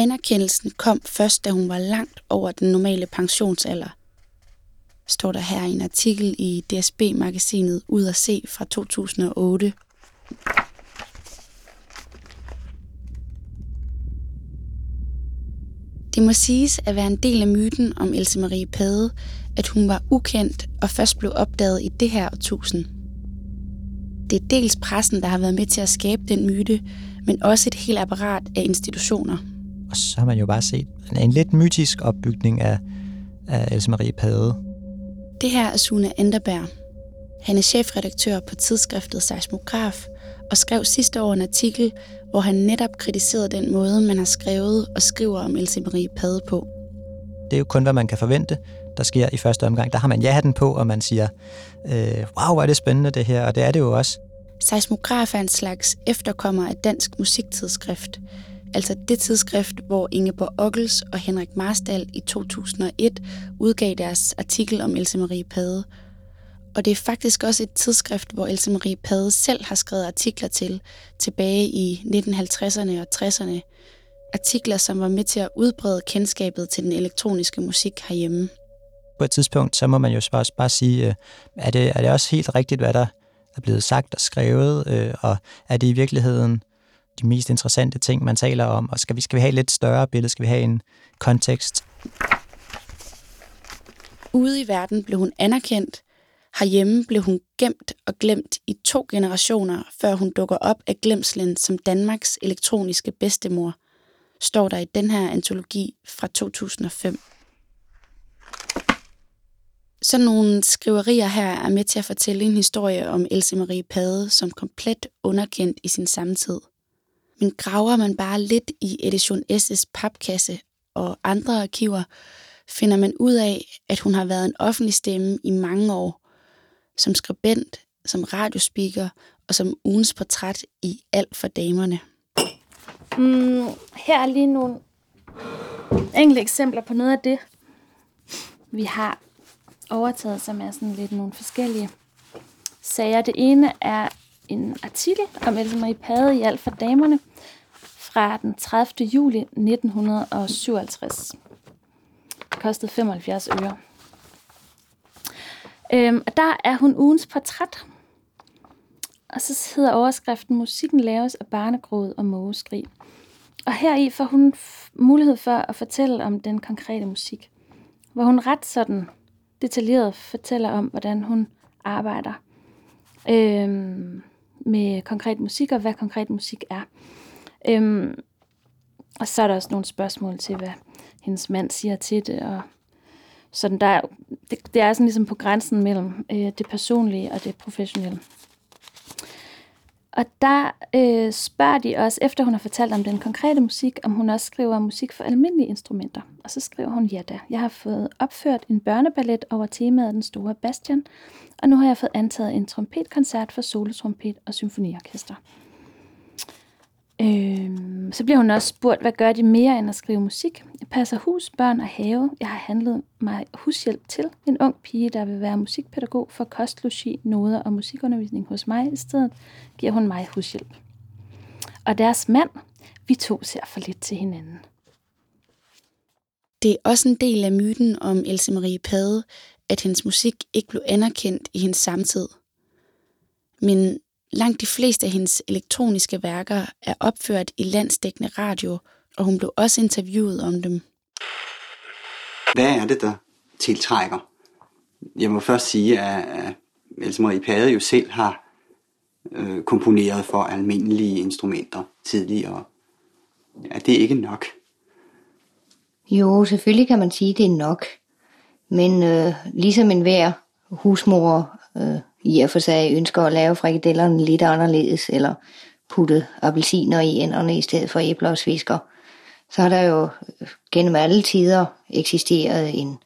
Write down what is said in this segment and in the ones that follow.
Anerkendelsen kom først, da hun var langt over den normale pensionsalder, står der her i en artikel i DSB-magasinet Ud at se fra 2008. Det må siges at være en del af myten om Else Marie Pade, at hun var ukendt og først blev opdaget i det her årtusind. Det er dels pressen, der har været med til at skabe den myte, men også et helt apparat af institutioner. Og så har man jo bare set en lidt mytisk opbygning af, af Else Marie Pade. Det her er Sune Enderberg. Han er chefredaktør på tidsskriftet Seismograf og skrev sidste år en artikel, hvor han netop kritiserede den måde, man har skrevet og skriver om Else Marie Pade på. Det er jo kun, hvad man kan forvente, der sker i første omgang. Der har man ja-hatten på, og man siger, øh, wow, hvor er det spændende det her, og det er det jo også. Seismograf er en slags efterkommer af dansk musiktidsskrift, altså det tidsskrift, hvor Ingeborg Ockels og Henrik Marstal i 2001 udgav deres artikel om Else Marie Pade. Og det er faktisk også et tidsskrift, hvor Else Marie Pade selv har skrevet artikler til, tilbage i 1950'erne og 60'erne. Artikler, som var med til at udbrede kendskabet til den elektroniske musik herhjemme. På et tidspunkt, så må man jo også bare sige, øh, er det, er det også helt rigtigt, hvad der er blevet sagt og skrevet, øh, og er det i virkeligheden de mest interessante ting, man taler om, og skal vi, skal vi have et lidt større billede, skal vi have en kontekst? Ude i verden blev hun anerkendt, herhjemme blev hun gemt og glemt i to generationer, før hun dukker op af glemslen som Danmarks elektroniske bedstemor, står der i den her antologi fra 2005. Sådan nogle skriverier her er med til at fortælle en historie om Else Marie Pade som komplet underkendt i sin samtid. Men graver man bare lidt i Edition S' papkasse og andre arkiver, finder man ud af, at hun har været en offentlig stemme i mange år, som skribent, som radiospeaker og som ugens portræt i Alt for damerne. Mm, her er lige nogle enkelte eksempler på noget af det, vi har overtaget, som er sådan lidt nogle forskellige sager. Det ene er en artikel om Else Marie Pade i Alt for damerne fra den 30. juli 1957. Det kostede 75 øre. Øhm, og der er hun ugens portræt. Og så hedder overskriften, musikken laves af barnegråd og mågeskrig. Og her i får hun mulighed for at fortælle om den konkrete musik. Hvor hun ret sådan detaljeret fortæller om, hvordan hun arbejder øhm, med konkret musik, og hvad konkret musik er. Øhm, og så er der også nogle spørgsmål til, hvad hendes mand siger til det, og sådan der, det, det er sådan ligesom på grænsen mellem øh, det personlige og det professionelle. Og der øh, spørger de også, efter hun har fortalt om den konkrete musik, om hun også skriver musik for almindelige instrumenter. Og så skriver hun, ja da, jeg har fået opført en børneballet over temaet Den Store Bastian, og nu har jeg fået antaget en trompetkoncert for solotrompet og symfoniorkester. Øh, så bliver hun også spurgt, hvad gør de mere end at skrive musik? Jeg passer hus, børn og have. Jeg har handlet mig hushjælp til en ung pige, der vil være musikpædagog for kost, logi, noder og musikundervisning hos mig. I stedet giver hun mig hushjælp. Og deres mand, vi to ser for lidt til hinanden. Det er også en del af myten om Else Marie Pade, at hendes musik ikke blev anerkendt i hendes samtid. Men Langt de fleste af hendes elektroniske værker er opført i landsdækkende radio, og hun blev også interviewet om dem. Hvad er det, der tiltrækker? Jeg må først sige, at Else Marie Pade jo selv har øh, komponeret for almindelige instrumenter tidligere. Er det ikke nok? Jo, selvfølgelig kan man sige, at det er nok. Men øh, ligesom enhver husmor øh, i og for sig ønsker at lave frikadellerne lidt anderledes, eller putte appelsiner i enderne i stedet for æbler og svisker, så har der jo gennem alle tider eksisteret en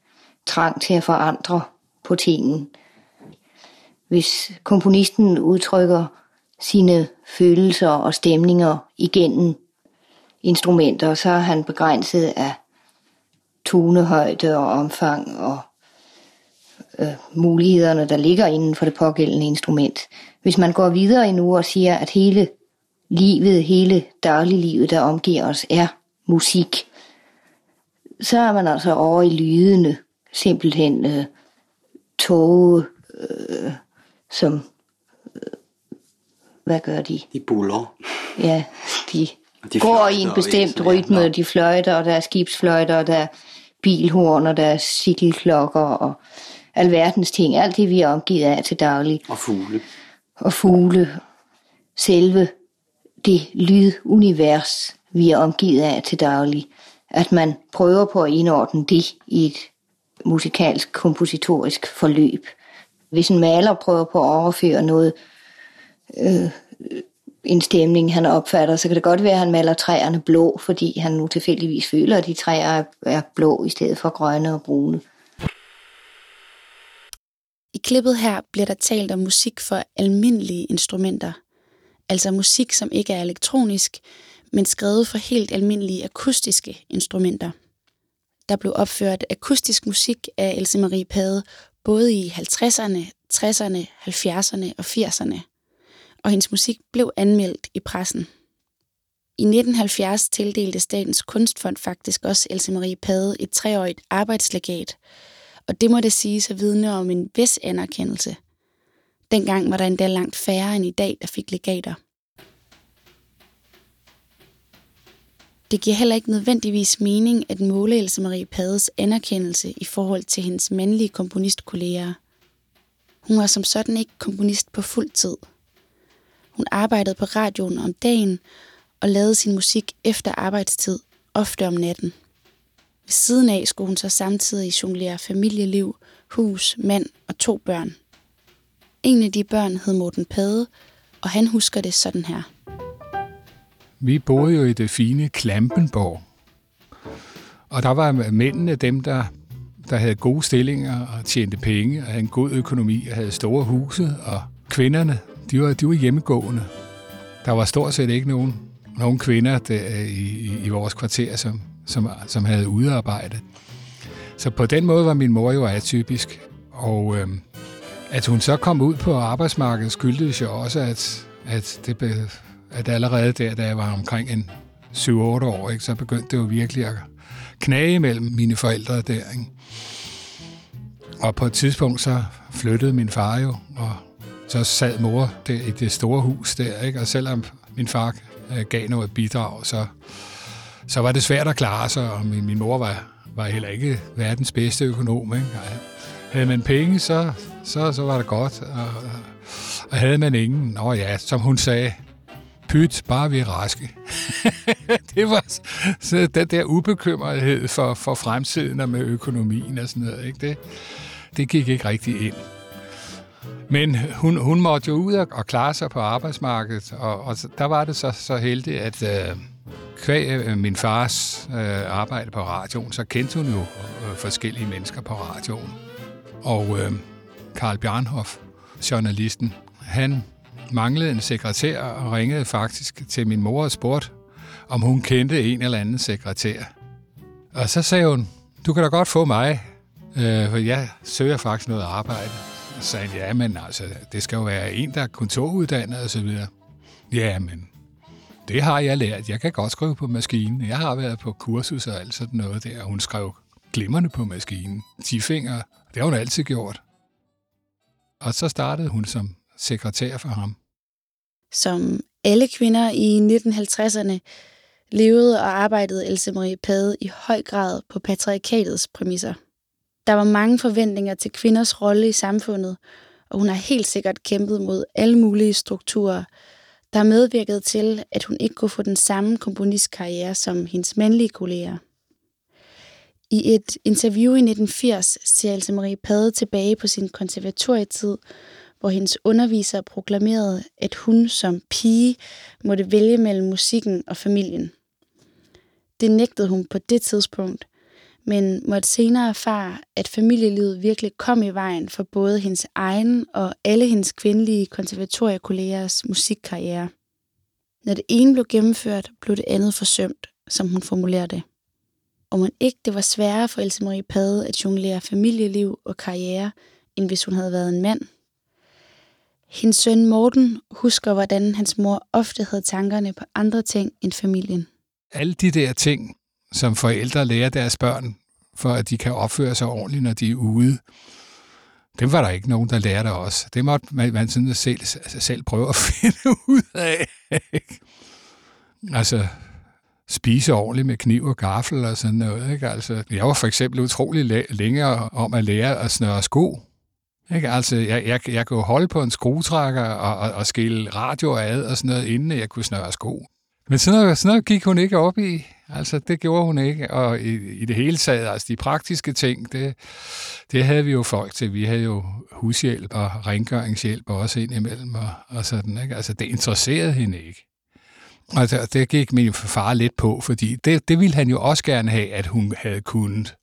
trang til at forandre på tingen. Hvis komponisten udtrykker sine følelser og stemninger igennem instrumenter, så er han begrænset af tonehøjde og omfang og øh, mulighederne, der ligger inden for det pågældende instrument. Hvis man går videre endnu og siger, at hele livet, hele dagliglivet, der omgiver os, er musik. Så er man altså over i lydene, simpelthen øh, tog, øh, som, øh, hvad gør de? De buller. Ja, de, Og de går i en og bestemt instrumenter. rytme, og de fløjter, og der er skibsfløjter, og der er bilhorn, og der er cykelklokker, og alverdens ting. Alt det, vi er omgivet af til daglig. Og fugle. Og fugle. Selve det lydunivers, vi er omgivet af til daglig. At man prøver på at indordne det i et musikalsk, kompositorisk forløb. Hvis en maler prøver på at overføre noget, øh, en stemning, han opfatter, så kan det godt være, at han maler træerne blå, fordi han nu tilfældigvis føler, at de træer er- er blå i stedet for grønne og brune. I klippet her bliver der talt om musik for almindelige instrumenter. Altså musik, som ikke er elektronisk, men skrevet for helt almindelige akustiske instrumenter. Der blev opført akustisk musik af Else Marie Pade både i 50'erne, 60'erne, 70'erne og 80'erne. Og hendes musik blev anmeldt i pressen. I 1970 tildelte Statens Kunstfond faktisk også Else Marie Pade et treårigt arbejdslegat, og det må det sige at vidne om en vis anerkendelse. Dengang var der endda langt færre end i dag, der fik legater. Det giver heller ikke nødvendigvis mening at måle Else Marie Pades anerkendelse i forhold til hendes mandlige komponistkolleger. Hun var som sådan ikke komponist på fuld tid. Hun arbejdede på radioen om dagen og lavede sin musik efter arbejdstid, ofte om natten. Ved siden af skulle hun så samtidig jonglere familieliv, hus, mand og to børn. En af de børn hed Morten Pade, og han husker det sådan her. Vi boede jo i det fine Klampenborg. Og der var mændene dem, der, der havde gode stillinger og tjente penge og havde en god økonomi og havde store huse. Og kvinderne, de var, de var hjemmegående. Der var stort set ikke nogen, nogen kvinder der, øh, i, i, i vores kvarter, som, som, som havde udarbejdet. Så på den måde var min mor jo atypisk. Og øh, at hun så kom ud på arbejdsmarkedet skyldtes jo også, at, at, det be, at allerede der, da jeg var omkring en 7-8 år, ikke, så begyndte det jo virkelig at knage mellem mine forældre der. Ikke? Og på et tidspunkt så flyttede min far jo, og så sad mor der i det store hus der, ikke? og selvom min far øh, gav noget bidrag, så, så var det svært at klare sig, og min, min mor var, var heller ikke verdens bedste økonom. Ikke? Og havde man penge, så, så, så var det godt, og, og havde man ingen, nå ja, som hun sagde, pyt, bare vi er raske. det var så den der ubekymrethed for, for fremtiden og med økonomien og sådan noget. Ikke? Det, det gik ikke rigtig ind. Men hun, hun måtte jo ud og, og klare sig på arbejdsmarkedet, og, og der var det så, så heldigt, at øh, kvæg øh, min fars øh, arbejde på radioen, så kendte hun jo øh, forskellige mennesker på radioen. Og øh, Karl Bjarnhoff, journalisten, han manglede en sekretær og ringede faktisk til min mor og spurgte, om hun kendte en eller anden sekretær. Og så sagde hun, du kan da godt få mig, øh, for jeg søger faktisk noget arbejde. Så sagde han, ja, men altså, det skal jo være en, der er kontoruddannet og så videre. Ja, men det har jeg lært. Jeg kan godt skrive på maskinen. Jeg har været på kursus og alt sådan noget der. Hun skrev glimrende på maskinen. Tifinger, det har hun altid gjort. Og så startede hun som sekretær for ham. Som alle kvinder i 1950'erne levede og arbejdede Else Marie Pade i høj grad på patriarkatets præmisser. Der var mange forventninger til kvinders rolle i samfundet, og hun har helt sikkert kæmpet mod alle mulige strukturer, der medvirkede til, at hun ikke kunne få den samme komponistkarriere som hendes mandlige kolleger. I et interview i 1980 ser Else Marie Pade tilbage på sin konservatorietid, hvor hendes underviser proklamerede, at hun som pige måtte vælge mellem musikken og familien. Det nægtede hun på det tidspunkt, men måtte senere erfare, at familielivet virkelig kom i vejen for både hendes egen og alle hendes kvindelige konservatoriekollegers musikkarriere. Når det ene blev gennemført, blev det andet forsømt, som hun formulerer det. Og man ikke det var sværere for Else Marie Pade at jonglere familieliv og karriere, end hvis hun havde været en mand. Hendes søn Morten husker, hvordan hans mor ofte havde tankerne på andre ting end familien. alle de der ting, som forældre lærer deres børn, for at de kan opføre sig ordentligt, når de er ude, dem var der ikke nogen, der lærte os. Det måtte man, man sådan selv, selv prøve at finde ud af. altså, spise ordentligt med kniv og gaffel og sådan noget. Ikke? Altså, jeg var for eksempel utrolig længe om at lære at snøre sko. Ikke? Altså, jeg, jeg, jeg kunne holde på en skruetrækker og, og, og skille radio ad og sådan noget, inden jeg kunne snøre sko. Men sådan noget, sådan noget gik hun ikke op i. Altså, det gjorde hun ikke. Og i, i det hele taget, altså de praktiske ting, det, det havde vi jo folk til. Vi havde jo hushjælp og rengøringshjælp også ind imellem og, og sådan. Ikke? Altså, det interesserede hende ikke. Og det, det gik min far lidt på, fordi det, det ville han jo også gerne have, at hun havde kunnet.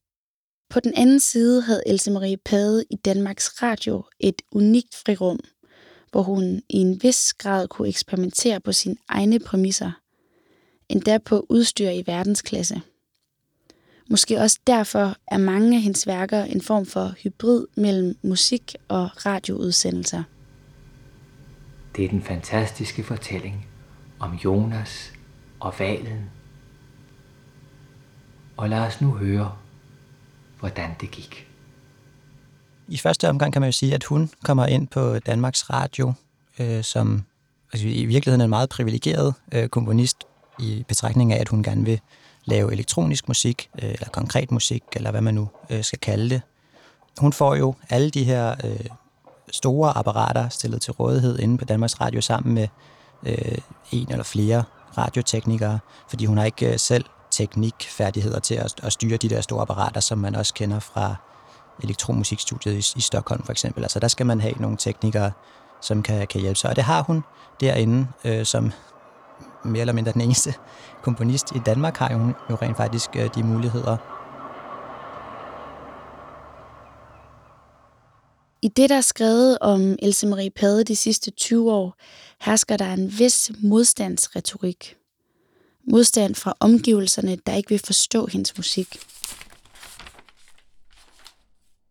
På den anden side havde Else Marie Pade i Danmarks Radio et unikt frirum, hvor hun i en vis grad kunne eksperimentere på sine egne præmisser, endda på udstyr i verdensklasse. Måske også derfor er mange af hendes værker en form for hybrid mellem musik og radioudsendelser. Det er den fantastiske fortælling om Jonas og valen. Og lad os nu høre, hvordan det gik. I første omgang kan man jo sige, at hun kommer ind på Danmarks Radio øh, som altså i virkeligheden en meget privilegeret øh, komponist i betragtning af, at hun gerne vil lave elektronisk musik, øh, eller konkret musik, eller hvad man nu øh, skal kalde det. Hun får jo alle de her øh, store apparater stillet til rådighed inde på Danmarks Radio sammen med øh, en eller flere radioteknikere, fordi hun har ikke øh, selv teknikfærdigheder til at, at styre de der store apparater, som man også kender fra elektromusikstudiet i, i Stockholm for eksempel. Altså der skal man have nogle teknikere, som kan, kan hjælpe sig. Og det har hun derinde, øh, som mere eller mindre den eneste komponist i Danmark, har hun jo rent faktisk øh, de muligheder. I det, der er skrevet om Else Marie Pade de sidste 20 år, hersker der en vis modstandsretorik. Modstand fra omgivelserne, der ikke vil forstå hendes musik.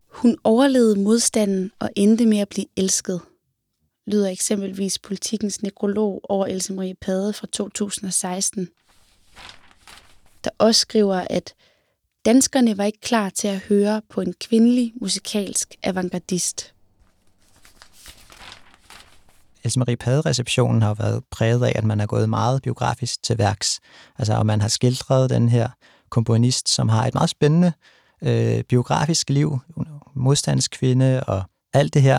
Hun overlevede modstanden og endte med at blive elsket, lyder eksempelvis politikens nekrolog over Else Marie Pade fra 2016, der også skriver, at danskerne var ikke klar til at høre på en kvindelig musikalsk avantgardist. Else Marie Pade-receptionen har været præget af, at man er gået meget biografisk til værks. Altså, og man har skildret den her komponist, som har et meget spændende øh, biografisk liv, modstandskvinde og alt det her.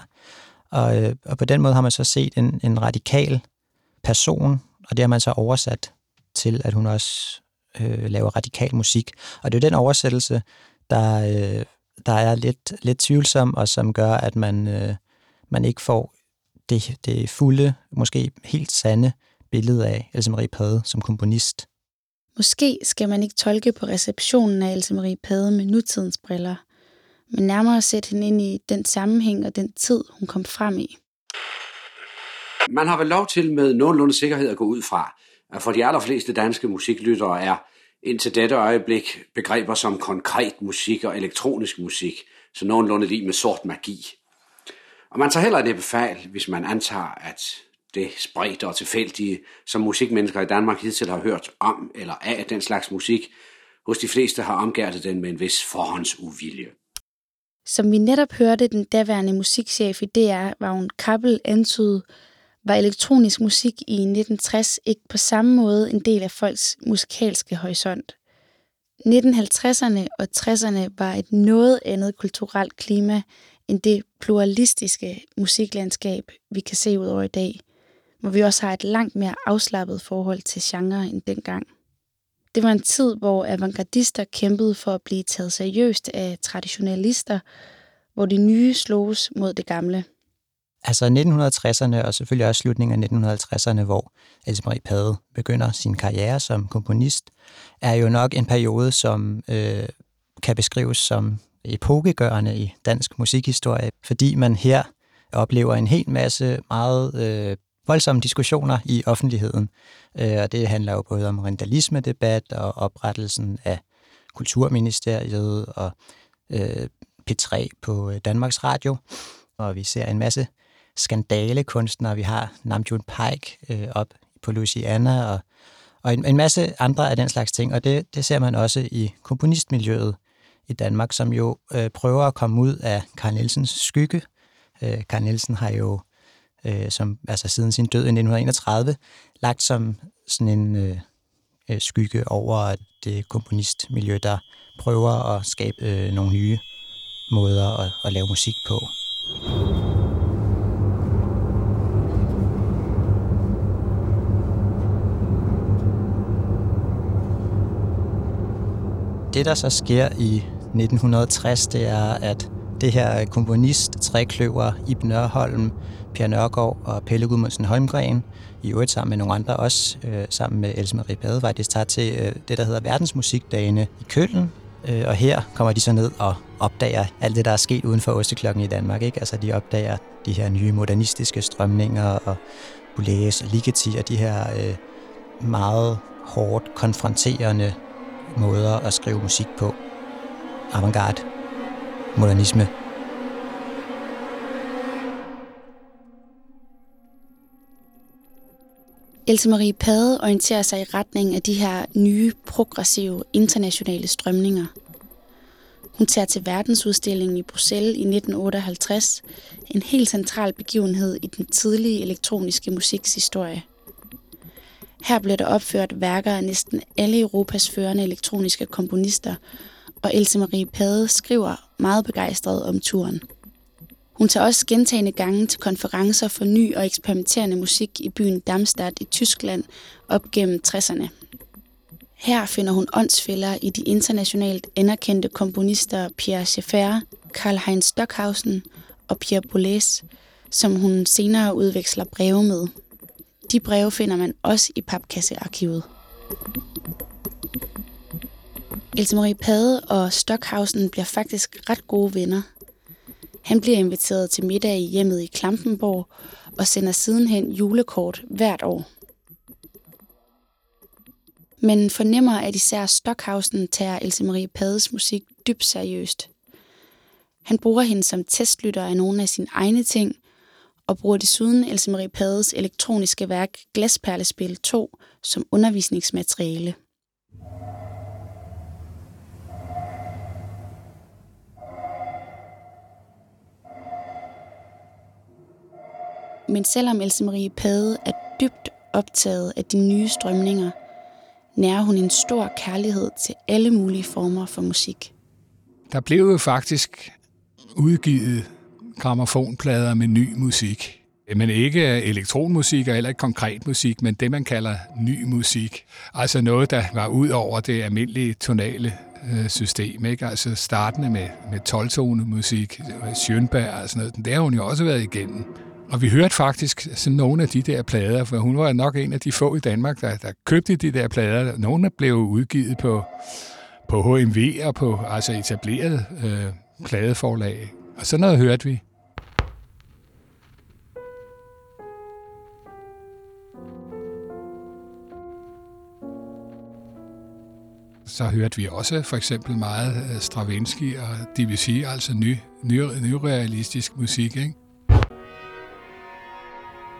Og, øh, og på den måde har man så set en, en radikal person, og det har man så oversat til, at hun også øh, laver radikal musik. Og det er jo den oversættelse, der, øh, der er lidt, lidt tvivlsom, og som gør, at man, øh, man ikke får det, det fulde, måske helt sande billede af Else Marie Pade som komponist. Måske skal man ikke tolke på receptionen af Else Marie Pade med nutidens briller, men nærmere sætte hende ind i den sammenhæng og den tid, hun kom frem i. Man har vel lov til med nogenlunde sikkerhed at gå ud fra, at for de allerfleste danske musiklyttere er indtil dette øjeblik begreber som konkret musik og elektronisk musik, så nogenlunde lige med sort magi. Og man tager heller det fejl, hvis man antager, at det spredte og tilfældige, som musikmennesker i Danmark hidtil har hørt om eller af den slags musik, hos de fleste har omgærdet den med en vis forhåndsuvilje. Som vi netop hørte den daværende musikchef i DR, Vagn Kappel antyde, var elektronisk musik i 1960 ikke på samme måde en del af folks musikalske horisont. 1950'erne og 60'erne var et noget andet kulturelt klima end det pluralistiske musiklandskab, vi kan se ud over i dag, hvor vi også har et langt mere afslappet forhold til genre end dengang. Det var en tid, hvor avantgardister kæmpede for at blive taget seriøst af traditionalister, hvor de nye sloges mod det gamle. Altså 1960'erne og selvfølgelig også slutningen af 1950'erne, hvor Else Marie Pade begynder sin karriere som komponist, er jo nok en periode, som øh, kan beskrives som epokegørende i dansk musikhistorie, fordi man her oplever en hel masse meget øh, voldsomme diskussioner i offentligheden. Øh, og det handler jo både om rentalisme-debat og oprettelsen af Kulturministeriet og øh, P3 på øh, Danmarks Radio. Og vi ser en masse skandalekunstnere. Vi har Namjoon Paik op på Louisiana og, Og en, en masse andre af den slags ting, og det, det ser man også i komponistmiljøet i Danmark, som jo øh, prøver at komme ud af Karl Nielsens skygge. Øh, Karl Nielsen har jo øh, som, altså siden sin død i 1931 lagt som sådan en øh, øh skygge over det komponistmiljø, der prøver at skabe øh, nogle nye måder at, at lave musik på. Det, der så sker i 1960, det er, at det her komponist, trækløver, Ibn Nørholm, Per Nørgaard og Pelle Gudmundsen Holmgren, i øvrigt sammen med nogle andre også, øh, sammen med Else Marie Badevej, det tager til øh, det, der hedder Verdensmusikdagene i Køln. Øh, og her kommer de så ned og opdager alt det, der er sket uden for Osteklokken i Danmark. Ikke? Altså de opdager de her nye modernistiske strømninger og Boulez og Ligeti og de her øh, meget hårdt konfronterende måder at skrive musik på. Avantgarde, modernisme. Else Marie Pade orienterer sig i retning af de her nye, progressive, internationale strømninger. Hun tager til verdensudstillingen i Bruxelles i 1958, en helt central begivenhed i den tidlige elektroniske musiks historie. Her blev der opført værker af næsten alle Europas førende elektroniske komponister, og Else Marie Pade skriver meget begejstret om turen. Hun tager også gentagende gange til konferencer for ny og eksperimenterende musik i byen Darmstadt i Tyskland op gennem 60'erne. Her finder hun åndsfælder i de internationalt anerkendte komponister Pierre Schaeffer, Karl-Heinz Stockhausen og Pierre Boulez, som hun senere udveksler breve med. De breve finder man også i papkassearkivet. Else Marie Pade og Stockhausen bliver faktisk ret gode venner. Han bliver inviteret til middag i hjemmet i Klampenborg og sender sidenhen julekort hvert år. Men fornemmer, at især Stockhausen tager Else Marie Pades musik dybt seriøst. Han bruger hende som testlytter af nogle af sine egne ting, og bruger desuden Else Marie Pades elektroniske værk Glasperlespil 2 som undervisningsmateriale. Men selvom Else Marie Pade er dybt optaget af de nye strømninger, nærer hun en stor kærlighed til alle mulige former for musik. Der blev jo faktisk udgivet gramofonplader med ny musik. Men ikke elektronmusik og heller ikke konkret musik, men det, man kalder ny musik. Altså noget, der var ud over det almindelige tonale øh, system. Ikke? Altså startende med, med 12 musik, Schönberg og sådan noget. Det har hun jo også været igennem. Og vi hørte faktisk sådan nogle af de der plader, for hun var nok en af de få i Danmark, der, der købte de der plader. Nogle blev udgivet på, på HMV og på altså etableret øh, pladeforlag. Og sådan noget hørte vi. Så hørte vi også for eksempel meget øh, Stravinsky og Debussy, altså ny, ny, nyrealistisk musik. Ikke?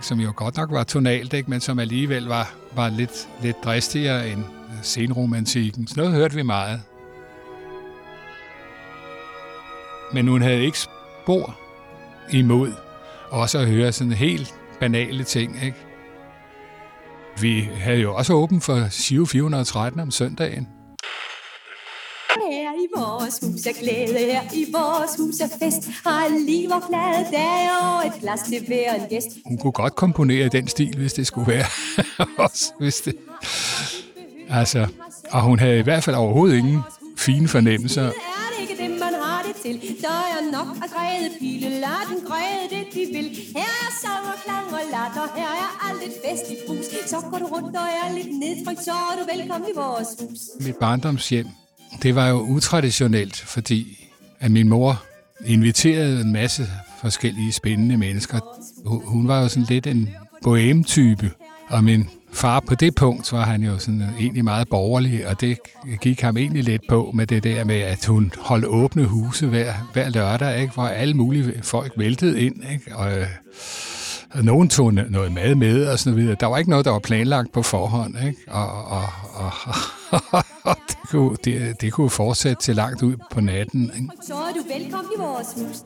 Som jo godt nok var tonalt, ikke? men som alligevel var, var lidt, lidt dristigere end øh, senromantikken. Så noget hørte vi meget. Men hun havde ikke spor imod også at høre sådan helt banale ting. Ikke? Vi havde jo også åben for Siv 413 om søndagen. I vores hus er glæde, her i vores hus er fest. Har liv og glade dage og et glas til hver en gæst. Hun kunne godt komponere den stil, hvis det skulle være. Også hvis det... Altså, og hun havde i hvert fald overhovedet ingen fine fornemmelser til. Der er nok at græde pile, lad den græde det de vil. Her er sang og klang og latter, her er alt et fest i brus. Så går du rundt og er lidt nedtrykt, så er du velkommen i vores hus. Mit barndomshjem det var jo utraditionelt, fordi at min mor inviterede en masse forskellige spændende mennesker. Hun var jo sådan lidt en boheme-type, og min far på det punkt var han jo sådan egentlig meget borgerlig, og det gik ham egentlig lidt på med det der med, at hun holdt åbne huse hver, hver lørdag, ikke, hvor alle mulige folk væltede ind. Ikke? Og, Og nogen tog noget mad med og sådan videre. Der var ikke noget, der var planlagt på forhånd. Ikke? Og, og, og, og det, kunne, det, det kunne fortsætte til langt ud på natten. Ikke? Så er du velkommen i vores hus.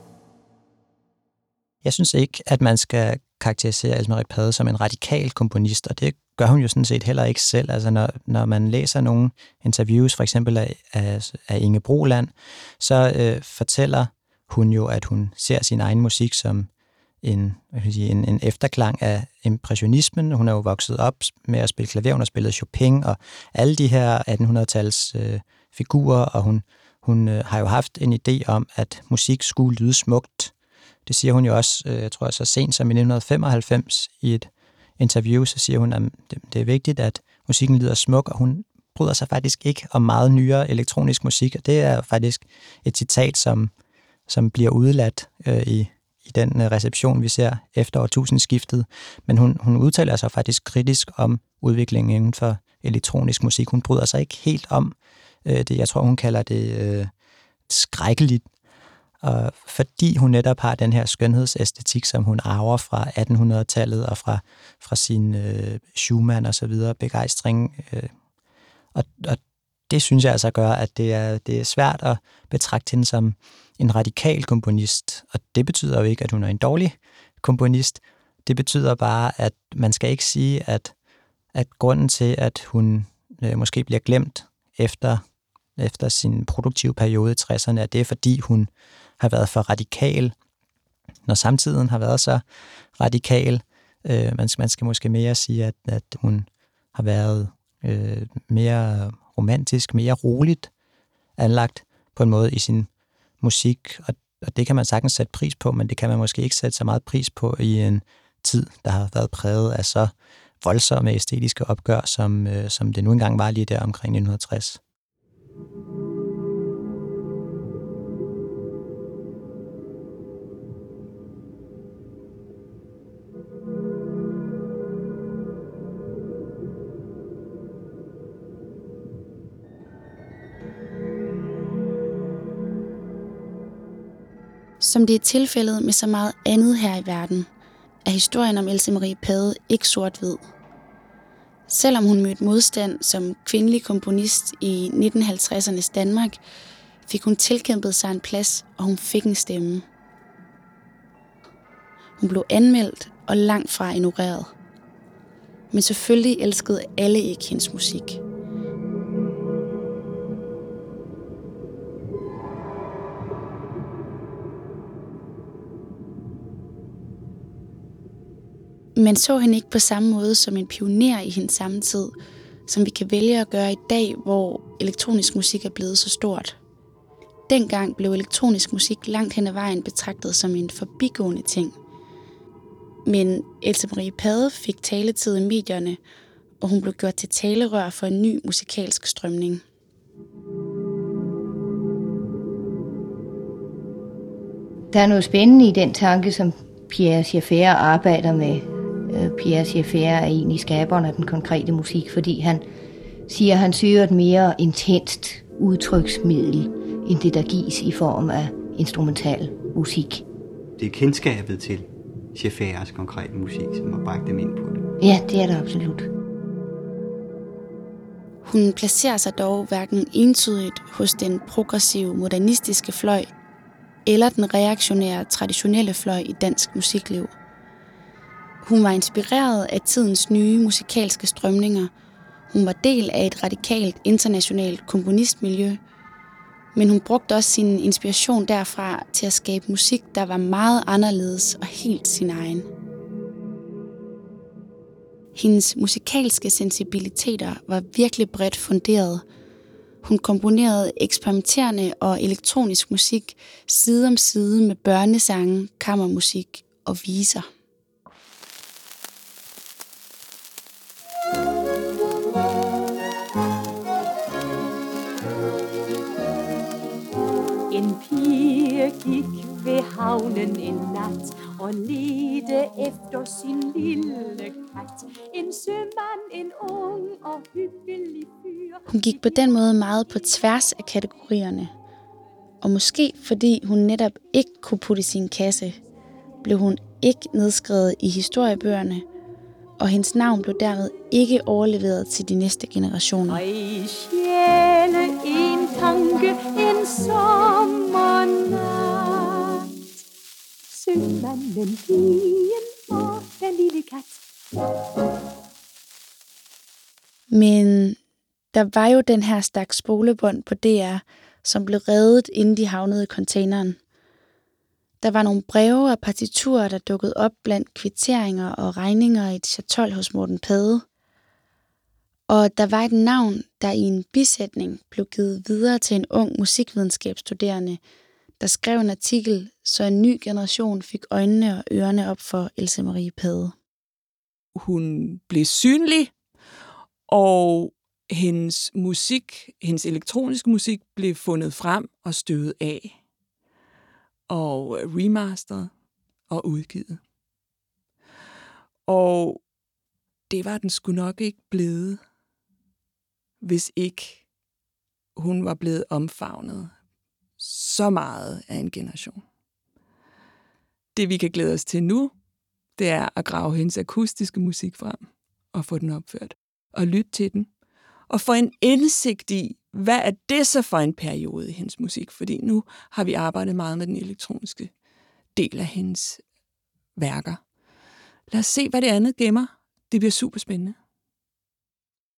Jeg synes ikke, at man skal karakterisere Else Marie Pade som en radikal komponist, og det gør hun jo sådan set heller ikke selv. Altså når, når man læser nogle interviews, for eksempel af, af, af Inge Broland, så øh, fortæller hun jo, at hun ser sin egen musik som en, sige, en, en efterklang af impressionismen. Hun er jo vokset op med at spille klaver, hun har spillet Chopin og alle de her 1800-tals øh, figurer, og hun, hun øh, har jo haft en idé om, at musik skulle lyde smukt. Det siger hun jo også, øh, jeg tror så sent som i 1995 i et interview, så siger hun, at det, det er vigtigt, at musikken lyder smuk, og hun bryder sig faktisk ikke om meget nyere elektronisk musik, og det er faktisk et citat, som, som bliver udladt øh, i, i den øh, reception, vi ser efter årtusindskiftet. Men hun, hun udtaler sig faktisk kritisk om udviklingen inden for elektronisk musik. Hun bryder sig ikke helt om øh, det, jeg tror, hun kalder det øh, skrækkeligt og fordi hun netop har den her skønhedsæstetik, som hun arver fra 1800-tallet og fra, fra sin øh, Schumann og så videre begejstring. Øh, og, og det synes jeg altså gør, at det er, det er svært at betragte hende som en radikal komponist. Og det betyder jo ikke, at hun er en dårlig komponist. Det betyder bare, at man skal ikke sige, at, at grunden til, at hun øh, måske bliver glemt efter, efter sin produktive periode i 60'erne, at det er fordi, hun har været for radikal, når samtiden har været så radikal. Øh, man, skal, man skal måske mere sige, at, at hun har været øh, mere romantisk, mere roligt anlagt på en måde i sin musik, og, og det kan man sagtens sætte pris på, men det kan man måske ikke sætte så meget pris på i en tid, der har været præget af så voldsomme æstetiske opgør, som, øh, som det nu engang var lige der omkring 1960. Som det er tilfældet med så meget andet her i verden, er historien om Else Marie Pade ikke sort-hvid. Selvom hun mødte modstand som kvindelig komponist i 1950'ernes Danmark, fik hun tilkæmpet sig en plads, og hun fik en stemme. Hun blev anmeldt og langt fra ignoreret. Men selvfølgelig elskede alle ikke hendes musik. Men så hende ikke på samme måde som en pioner i hendes samtid, som vi kan vælge at gøre i dag, hvor elektronisk musik er blevet så stort. Dengang blev elektronisk musik langt hen ad vejen betragtet som en forbigående ting. Men Else Marie Pade fik taletid i medierne, og hun blev gjort til talerør for en ny musikalsk strømning. Der er noget spændende i den tanke, som Pierre Schaeffer arbejder med, Pierre Schaeffer er egentlig skaberen af den konkrete musik, fordi han siger, at han søger et mere intenst udtryksmiddel, end det, der gives i form af instrumental musik. Det er kendskabet til Schaeffers konkrete musik, som har bragt dem ind på det. Ja, det er det absolut. Hun placerer sig dog hverken entydigt hos den progressive modernistiske fløj eller den reaktionære traditionelle fløj i dansk musikliv – hun var inspireret af tidens nye musikalske strømninger. Hun var del af et radikalt internationalt komponistmiljø, men hun brugte også sin inspiration derfra til at skabe musik, der var meget anderledes og helt sin egen. Hendes musikalske sensibiliteter var virkelig bredt funderet. Hun komponerede eksperimenterende og elektronisk musik side om side med børnesange, kammermusik og viser. Gik ved havnen en nat og ledte efter sin lille kat. En sømand, en ung og hyggelig fyr. Hun gik på den måde meget på tværs af kategorierne. Og måske fordi hun netop ikke kunne putte sin kasse, blev hun ikke nedskrevet i historiebøgerne, og hendes navn blev dermed ikke overleveret til de næste generationer. Og i sjæle en tanke en sommernat. Sømanden, pigen og den lille kat. Men der var jo den her stak spolebånd på DR, som blev reddet, inden de havnede i containeren. Der var nogle breve og partiturer, der dukkede op blandt kvitteringer og regninger i et chatol hos Morten Pade. Og der var et navn, der i en bisætning blev givet videre til en ung musikvidenskabsstuderende, der skrev en artikel, så en ny generation fik øjnene og ørerne op for Else Marie Pade. Hun blev synlig, og hendes musik, hendes elektroniske musik, blev fundet frem og støvet af og remasteret og udgivet. Og det var den skulle nok ikke blevet, hvis ikke hun var blevet omfavnet så meget af en generation. Det vi kan glæde os til nu, det er at grave hendes akustiske musik frem og få den opført og lytte til den og få en indsigt i, hvad er det så for en periode i hendes musik? Fordi nu har vi arbejdet meget med den elektroniske del af hendes værker. Lad os se, hvad det andet gemmer. Det bliver super spændende.